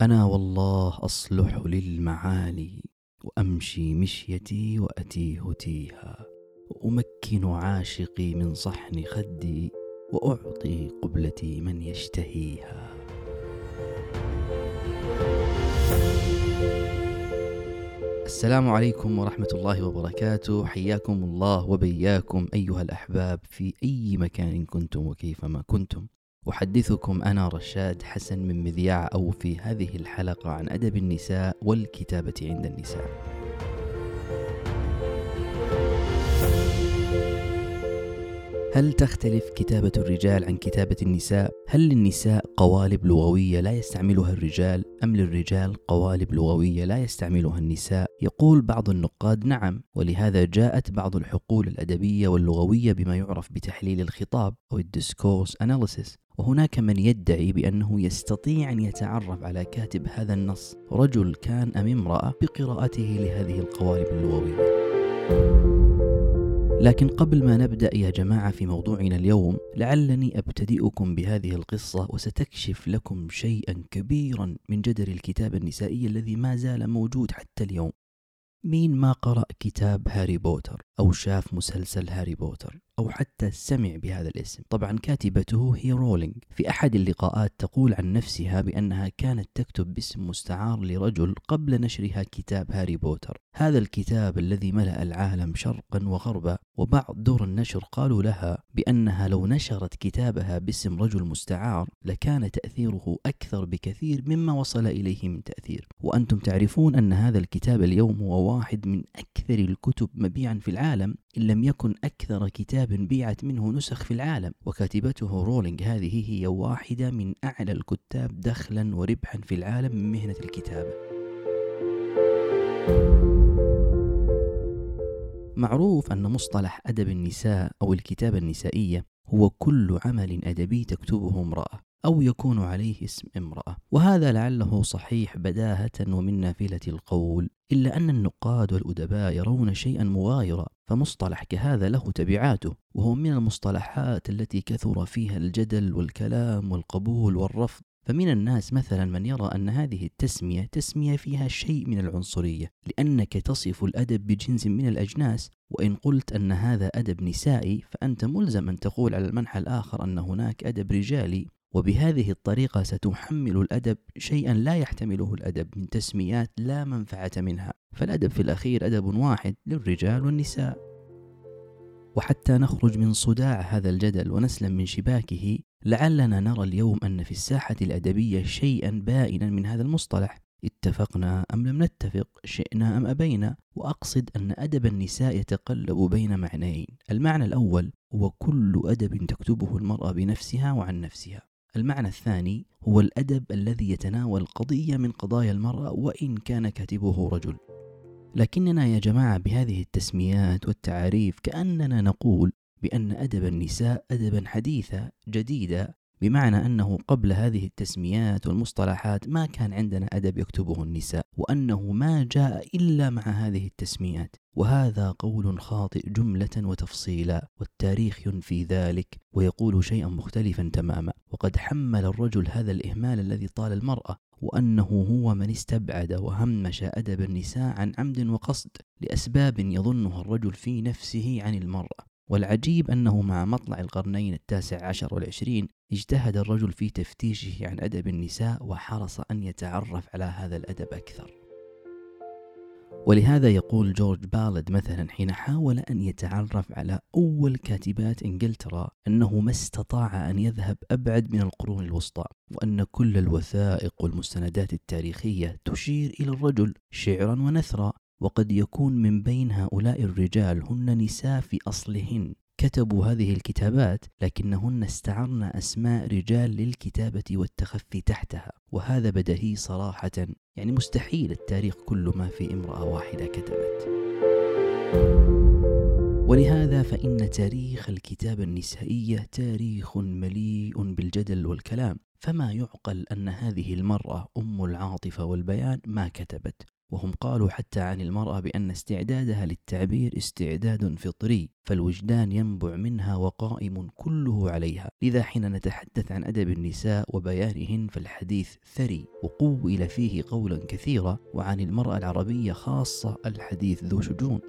أنا والله أصلح للمعالي وأمشي مشيتي وأتيه تيها وأمكن عاشقي من صحن خدي وأعطي قبلتي من يشتهيها. السلام عليكم ورحمة الله وبركاته. حياكم الله وبياكم أيها الأحباب في أي مكان كنتم وكيفما كنتم. أحدثكم أنا رشاد حسن من مذياع أو في هذه الحلقة عن أدب النساء والكتابة عند النساء هل تختلف كتابة الرجال عن كتابة النساء؟ هل للنساء قوالب لغوية لا يستعملها الرجال أم للرجال قوالب لغوية لا يستعملها النساء؟ يقول بعض النقاد نعم ولهذا جاءت بعض الحقول الأدبية واللغوية بما يعرف بتحليل الخطاب أو الديسكورس أناليسيس وهناك من يدعي بأنه يستطيع أن يتعرف على كاتب هذا النص. رجل كان أم امرأة بقراءته لهذه القوالب اللغوية. لكن قبل ما نبدأ يا جماعة في موضوعنا اليوم لعلني أبتدئكم بهذه القصة وستكشف لكم شيئا كبيرا من جدر الكتابة النسائية الذي ما زال موجود حتى اليوم. مين ما قرأ كتاب هاري بوتر؟ أو شاف مسلسل هاري بوتر أو حتى سمع بهذا الاسم. طبعا كاتبته هي رولينج. في أحد اللقاءات تقول عن نفسها بأنها كانت تكتب باسم مستعار لرجل قبل نشرها كتاب هاري بوتر. هذا الكتاب الذي ملأ العالم شرقا وغربا وبعض دور النشر قالوا لها بأنها لو نشرت كتابها باسم رجل مستعار لكان تأثيره أكثر بكثير مما وصل إليه من تأثير. وأنتم تعرفون أن هذا الكتاب اليوم هو واحد من أكثر الكتب مبيعا في العالم. إن لم يكن أكثر كتاب بيعت منه نسخ في العالم. وكاتبته رولينج هذه هي واحدة من أعلى الكتاب دخلا وربحا في العالم من مهنة الكتابة معروف أن مصطلح أدب النساء أو الكتابة النسائية هو كل عمل أدبي تكتبه امرأة. أو يكون عليه اسم امرأة. وهذا لعله صحيح بداهة ومن نافلة القول. إلا أن النقاد والأدباء يرون شيئا مغايرا فمصطلح كهذا له تبعاته وهو من المصطلحات التي كثر فيها الجدل والكلام والقبول والرفض. فمن الناس مثلا من يرى أن هذه التسمية تسمية فيها شيء من العنصرية لأنك تصف الأدب بجنس من الأجناس. وإن قلت أن هذا أدب نسائي فأنت ملزم أن تقول على المنحى الآخر أن هناك أدب رجالي. وبهذه الطريقة ستحمل الأدب شيئا لا يحتمله الأدب من تسميات لا منفعة منها. فالأدب في الأخير أدب واحد للرجال والنساء. وحتى نخرج من صداع هذا الجدل ونسلم من شباكه لعلنا نرى اليوم أن في الساحة الأدبية شيئا بائنا من هذا المصطلح. اتفقنا أم لم نتفق شئنا أم أبينا؟ وأقصد أن أدب النساء يتقلب بين معنيين. المعنى الأول هو كل أدب تكتبه المرأة بنفسها وعن نفسها. المعنى الثاني هو الأدب الذي يتناول قضية من قضايا المرأة وإن كان كاتبه رجل. لكننا يا جماعة بهذه التسميات والتعاريف كأننا نقول بأن أدب النساء أدبا حديثا جديدا بمعنى أنه قبل هذه التسميات والمصطلحات ما كان عندنا أدب يكتبه النساء وأنه ما جاء إلا مع هذه التسميات. وهذا قول خاطئ جملة وتفصيلا والتاريخ ينفي ذلك ويقول شيئا مختلفا تماما. وقد حمل الرجل هذا الإهمال الذي طال المرأة وأنه هو من استبعد وهمش أدب النساء عن عمد وقصد لأسباب يظنها الرجل في نفسه عن المرأة. والعجيب أنه مع مطلع القرنين التاسع عشر والعشرين اجتهد الرجل في تفتيشه عن أدب النساء وحرص أن يتعرف على هذا الأدب أكثر. ولهذا يقول جورج بالد مثلا حين حاول أن يتعرف على أول كاتبات إنجلترا أنه ما استطاع أن يذهب أبعد من القرون الوسطى وأن كل الوثائق والمستندات التاريخية تشير إلى الرجل شعرا ونثرا وقد يكون من بين هؤلاء الرجال هن نساء في أصلهن. كتبوا هذه الكتابات لكنهن استعرن أسماء رجال للكتابة والتخفي تحتها وهذا بدهي صراحة. يعني مستحيل التاريخ كل ما في امرأة واحدة كتبت. ولهذا فإن تاريخ الكتابة النسائية تاريخ مليء بالجدل والكلام. فما يعقل أن هذه المرأة أم العاطفة والبيان ما كتبت. وهم قالوا حتى عن المرأة بأن استعدادها للتعبير استعداد فطري فالوجدان ينبع منها وقائم كله عليها لذا حين نتحدث عن أدب النساء وبيانهن فالحديث ثري وقول فيه قولا كثيرا وعن المرأة العربية خاصة الحديث ذو شجون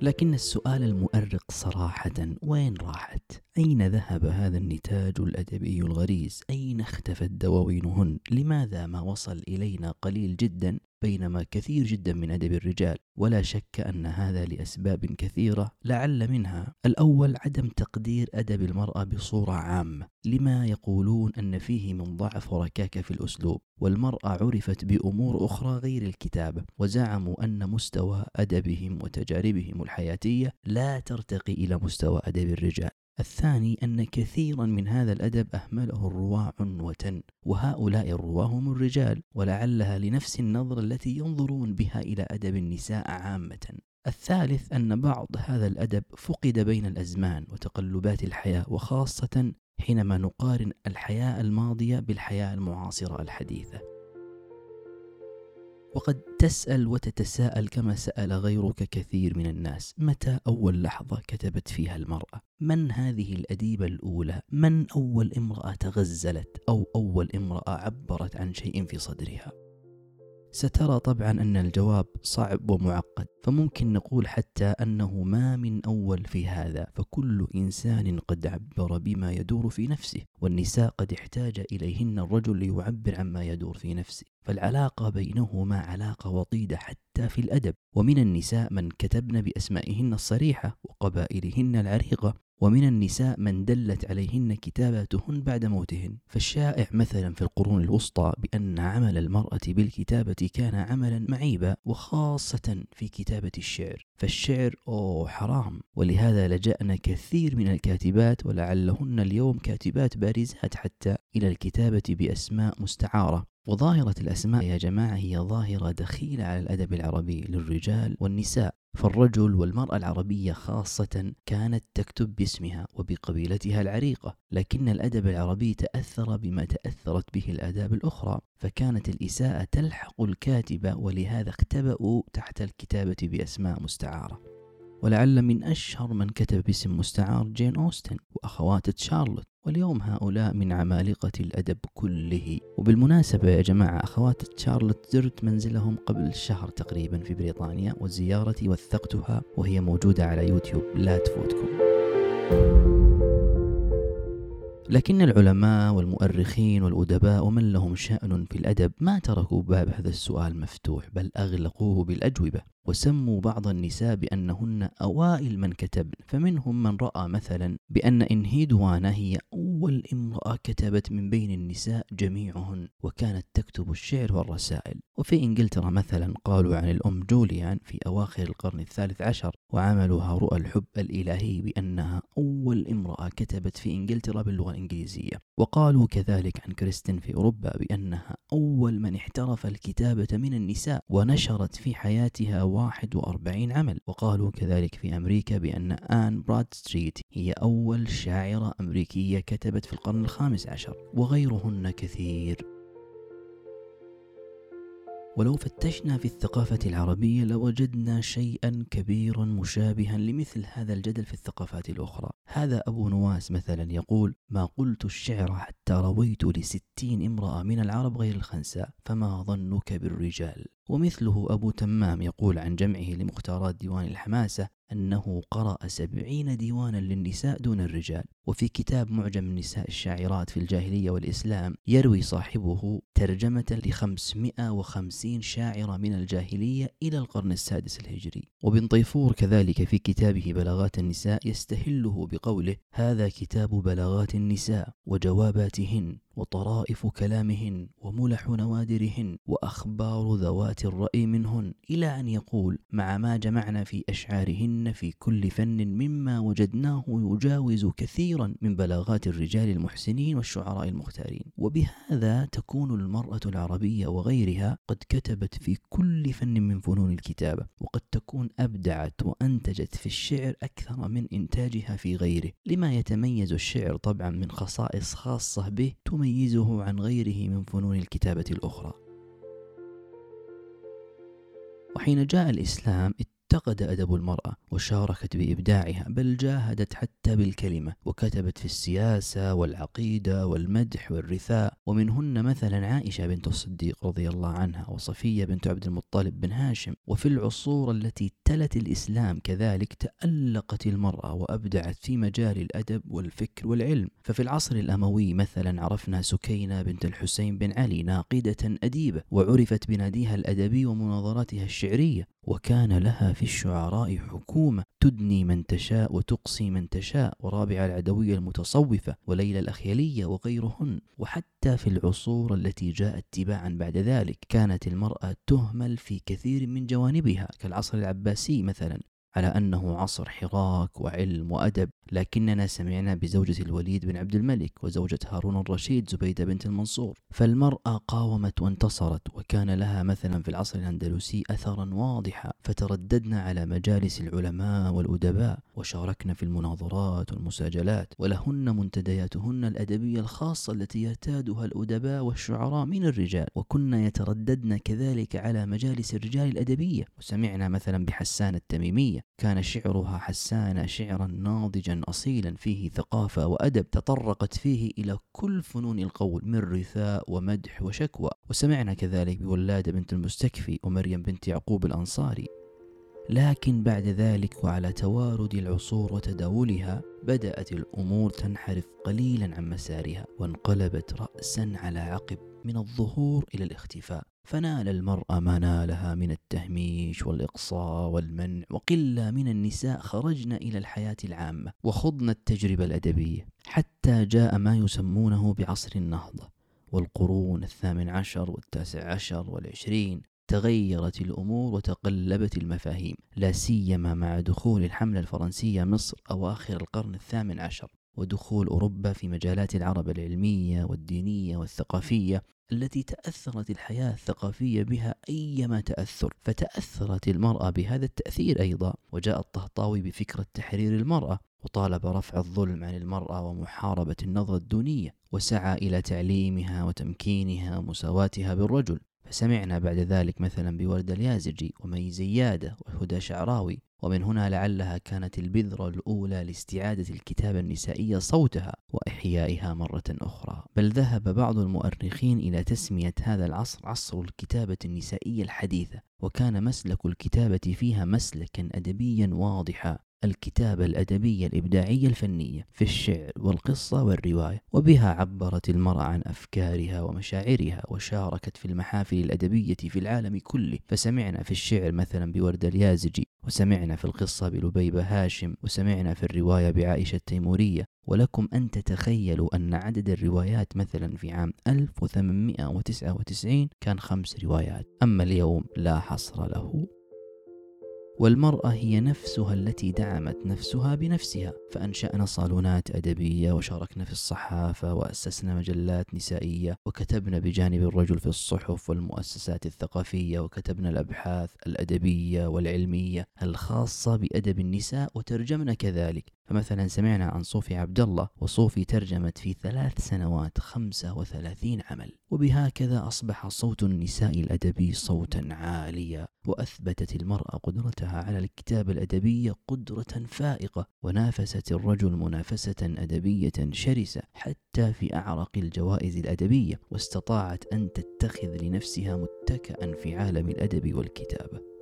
لكن السؤال المؤرق صراحة وين راحت؟ أين ذهب هذا النتاج الأدبي الغريز؟ أين اختفت دواوينهن؟ لماذا ما وصل إلينا قليل جدا بينما كثير جدا من أدب الرجال؟ ولا شك أن هذا لأسباب كثيرة لعل منها. الأول عدم تقدير أدب المرأة بصورة عامة. لما يقولون أن فيه من ضعف وركاكة في الأسلوب؟ والمرأة عرفت بأمور أخرى غير الكتابة وزعموا أن مستوى أدبهم وتجاربهم الحياتية لا ترتقي إلى مستوى أدب الرجال. الثاني أن كثيرا من هذا الأدب أهمله الرواة عنوة وهؤلاء الرواة هم الرجال ولعلها لنفس النظرة التي ينظرون بها إلى أدب النساء عامة. الثالث أن بعض هذا الأدب فقد بين الأزمان وتقلبات الحياة وخاصة حينما نقارن الحياة الماضية بالحياة المعاصرة الحديثة. وقد تسأل وتتساءل كما سأل غيرك كثير من الناس متى أول لحظة كتبت فيها المرأة؟ من هذه الأديبة الأولى؟ من أول امرأة تغزلت أو أول امرأة عبرت عن شيء في صدرها؟ سترى طبعا أن الجواب صعب ومعقد فممكن نقول حتى أنه ما من أول في هذا فكل إنسان قد عبر بما يدور في نفسه والنساء قد احتاج إليهن الرجل ليعبر عما يدور في نفسه فالعلاقة بينهما علاقة وطيدة حتى في الأدب ومن النساء من كتبن بأسمائهن الصريحة وقبائلهن العريقة ومن النساء من دلت عليهن كتاباتهن بعد موتهن. فالشائع مثلا في القرون الوسطى بأن عمل المرأة بالكتابة كان عملا معيبا وخاصة في كتابة الشعر. فالشعر أوه حرام ولهذا لجأنا كثير من الكاتبات ولعلهن اليوم كاتبات بارزات حتى إلى الكتابة بأسماء مستعارة. وظاهرة الأسماء يا جماعة هي ظاهرة دخيلة على الأدب العربي للرجال والنساء فالرجل والمرأة العربية خاصة كانت تكتب باسمها وبقبيلتها العريقة لكن الأدب العربي تأثر بما تأثرت به الآداب الأخرى فكانت الإساءة تلحق الكاتبة ولهذا اختبأوا تحت الكتابة بأسماء مستعارة. ولعل من أشهر من كتب باسم مستعار جين أوستن وأخوات تشارلوت. واليوم هؤلاء من عمالقة الأدب كله. وبالمناسبة يا جماعة أخوات تشارلوت زرت منزلهم قبل شهر تقريبا في بريطانيا وزيارتي وثقتها وهي موجودة على يوتيوب. لا تفوتكم. لكن العلماء والمؤرخين والأدباء ومن لهم شأن في الأدب ما تركوا باب هذا السؤال مفتوح بل أغلقوه بالأجوبة وسموا بعض النساء بأنهن أوائل من كتبن فمنهم من رأى مثلا بأن إنهيدوانا هي أول امرأة كتبت من بين النساء جميعهن وكانت تكتب الشعر والرسائل. وفي إنجلترا مثلا قالوا عن الأم جوليان في أواخر القرن الثالث عشر وعملوها رؤى الحب الإلهي بأنها أول امرأة كتبت في إنجلترا باللغة الإنجليزية. وقالوا كذلك عن كريستين في أوروبا بأنها أول من احترف الكتابة من النساء ونشرت في حياتها 41 عمل. وقالوا كذلك في أمريكا بأن آن براد ستريت هي أول شاعرة أمريكية كتبت في القرن الخامس عشر وغيرهن كثير. ولو فتشنا في الثقافة العربية لوجدنا شيئا كبيرا مشابها لمثل هذا الجدل في الثقافات الأخرى. هذا أبو نواس مثلا يقول ما قلت الشعر حتى رويت لستين امرأة من العرب غير الخنساء فما ظنك بالرجال؟ ومثله أبو تمام يقول عن جمعه لمختارات ديوان الحماسة أنه قرأ سبعين ديوانا للنساء دون الرجال. وفي كتاب معجم النساء الشاعرات في الجاهلية والإسلام يروي صاحبه ترجمة لخمسمائة وخمسين شاعرة من الجاهلية إلى القرن السادس الهجري. وبن طيفور كذلك في كتابه بلاغات النساء يستهله بقوله هذا كتاب بلاغات النساء وجواباتهن وطرائف كلامهن وملح نوادرهن وأخبار ذوات الرأي منهن إلى أن يقول مع ما جمعنا في أشعارهن في كل فن مما وجدناه يجاوز كثيرا من بلاغات الرجال المحسنين والشعراء المختارين. وبهذا تكون المرأة العربية وغيرها قد كتبت في كل فن من فنون الكتابة وقد تكون أبدعت وأنتجت في الشعر أكثر من إنتاجها في غيره. لما يتميز الشعر طبعا من خصائص خاصة به يميزه عن غيره من فنون الكتابة الأخرى. وحين جاء الإسلام افتقد أدب المرأة وشاركت بإبداعها بل جاهدت حتى بالكلمة وكتبت في السياسة والعقيدة والمدح والرثاء. ومنهن مثلا عائشة بنت الصديق رضي الله عنها وصفية بنت عبد المطلب بن هاشم. وفي العصور التي تلت الإسلام كذلك تألقت المرأة وأبدعت في مجال الأدب والفكر والعلم. ففي العصر الأموي مثلا عرفنا سكينة بنت الحسين بن علي ناقدة أديبة وعرفت بناديها الأدبي ومناظراتها الشعرية. وكان لها في الشعراء حكومة تدني من تشاء وتقصي من تشاء ورابعة العدوية المتصوفة وليلى الأخيلية وغيرهن. وحتى في العصور التي جاءت تباعا بعد ذلك كانت المرأة تهمل في كثير من جوانبها. كالعصر العباسي مثلا على أنه عصر حراك وعلم وأدب. لكننا سمعنا بزوجة الوليد بن عبد الملك وزوجة هارون الرشيد زبيدة بنت المنصور. فالمرأة قاومت وانتصرت وكان لها مثلا في العصر الأندلسي أثرا واضحا فترددنا على مجالس العلماء والأدباء وشاركنا في المناظرات والمساجلات ولهن منتدياتهن الأدبية الخاصة التي يرتادها الأدباء والشعراء من الرجال. وكن يترددن كذلك على مجالس الرجال الأدبية. وسمعنا مثلا بحسان التميمية كان شعرها حسان شعرا ناضجا أصيلا فيه ثقافة وأدب تطرقت فيه إلى كل فنون القول من رثاء ومدح وشكوى. وسمعنا كذلك بولادة بنت المستكفي ومريم بنت يعقوب الأنصاري. لكن بعد ذلك وعلى توارد العصور وتداولها بدأت الأمور تنحرف قليلا عن مسارها وانقلبت رأسا على عقب من الظهور إلى الاختفاء. فنال المرأة ما نالها من التهميش والإقصاء والمنع وقلة من النساء خرجن إلى الحياة العامة وخضن التجربة الأدبية حتى جاء ما يسمونه بعصر النهضة والقرون الثامن عشر والتاسع عشر والعشرين تغيرت الأمور وتقلبت المفاهيم لا سيما مع دخول الحملة الفرنسية مصر أواخر القرن الثامن عشر. ودخول أوروبا في مجالات العرب العلمية والدينية والثقافية التي تأثرت الحياة الثقافية بها أيما تأثر فتأثرت المرأة بهذا التأثير أيضا وجاء الطهطاوي بفكرة تحرير المرأة وطالب رفع الظلم عن المرأة ومحاربة النظرة الدونية وسعى إلى تعليمها وتمكينها ومساواتها بالرجل. فسمعنا بعد ذلك مثلا بوردة اليازجي ومي زيادة وهدى شعراوي ومن هنا لعلها كانت البذرة الأولى لاستعادة الكتابة النسائية صوتها وإحيائها مرة أخرى. بل ذهب بعض المؤرخين إلى تسمية هذا العصر عصر الكتابة النسائية الحديثة وكان مسلك الكتابة فيها مسلكا أدبيا واضحا. الكتابة الأدبية الإبداعية الفنية في الشعر والقصة والرواية وبها عبرت المرأة عن أفكارها ومشاعرها وشاركت في المحافل الأدبية في العالم كله. فسمعنا في الشعر مثلا بوردة اليازجي وسمعنا في القصة بلبيبة هاشم وسمعنا في الرواية بعائشة التيمورية. ولكم أن تتخيلوا أن عدد الروايات مثلا في عام 1899 كان خمس روايات. أما اليوم لا حصر له. والمرأة هي نفسها التي دعمت نفسها بنفسها. فأنشأنا صالونات أدبية وشاركنا في الصحافة وأسسنا مجلات نسائية وكتبنا بجانب الرجل في الصحف والمؤسسات الثقافية وكتبنا الأبحاث الأدبية والعلمية الخاصة بأدب النساء وترجمنا كذلك. فمثلا سمعنا عن صوفي عبد الله وصوفي ترجمت في ثلاث سنوات خمسة وثلاثين عمل. وبهكذا أصبح صوت النساء الأدبي صوتا عاليا وأثبتت المرأة قدرتها على الكتابة الأدبية قدرة فائقة ونافست الرجل منافسة أدبية شرسة حتى في أعرق الجوائز الأدبية واستطاعت أن تتخذ لنفسها متكئا في عالم الأدب والكتابة.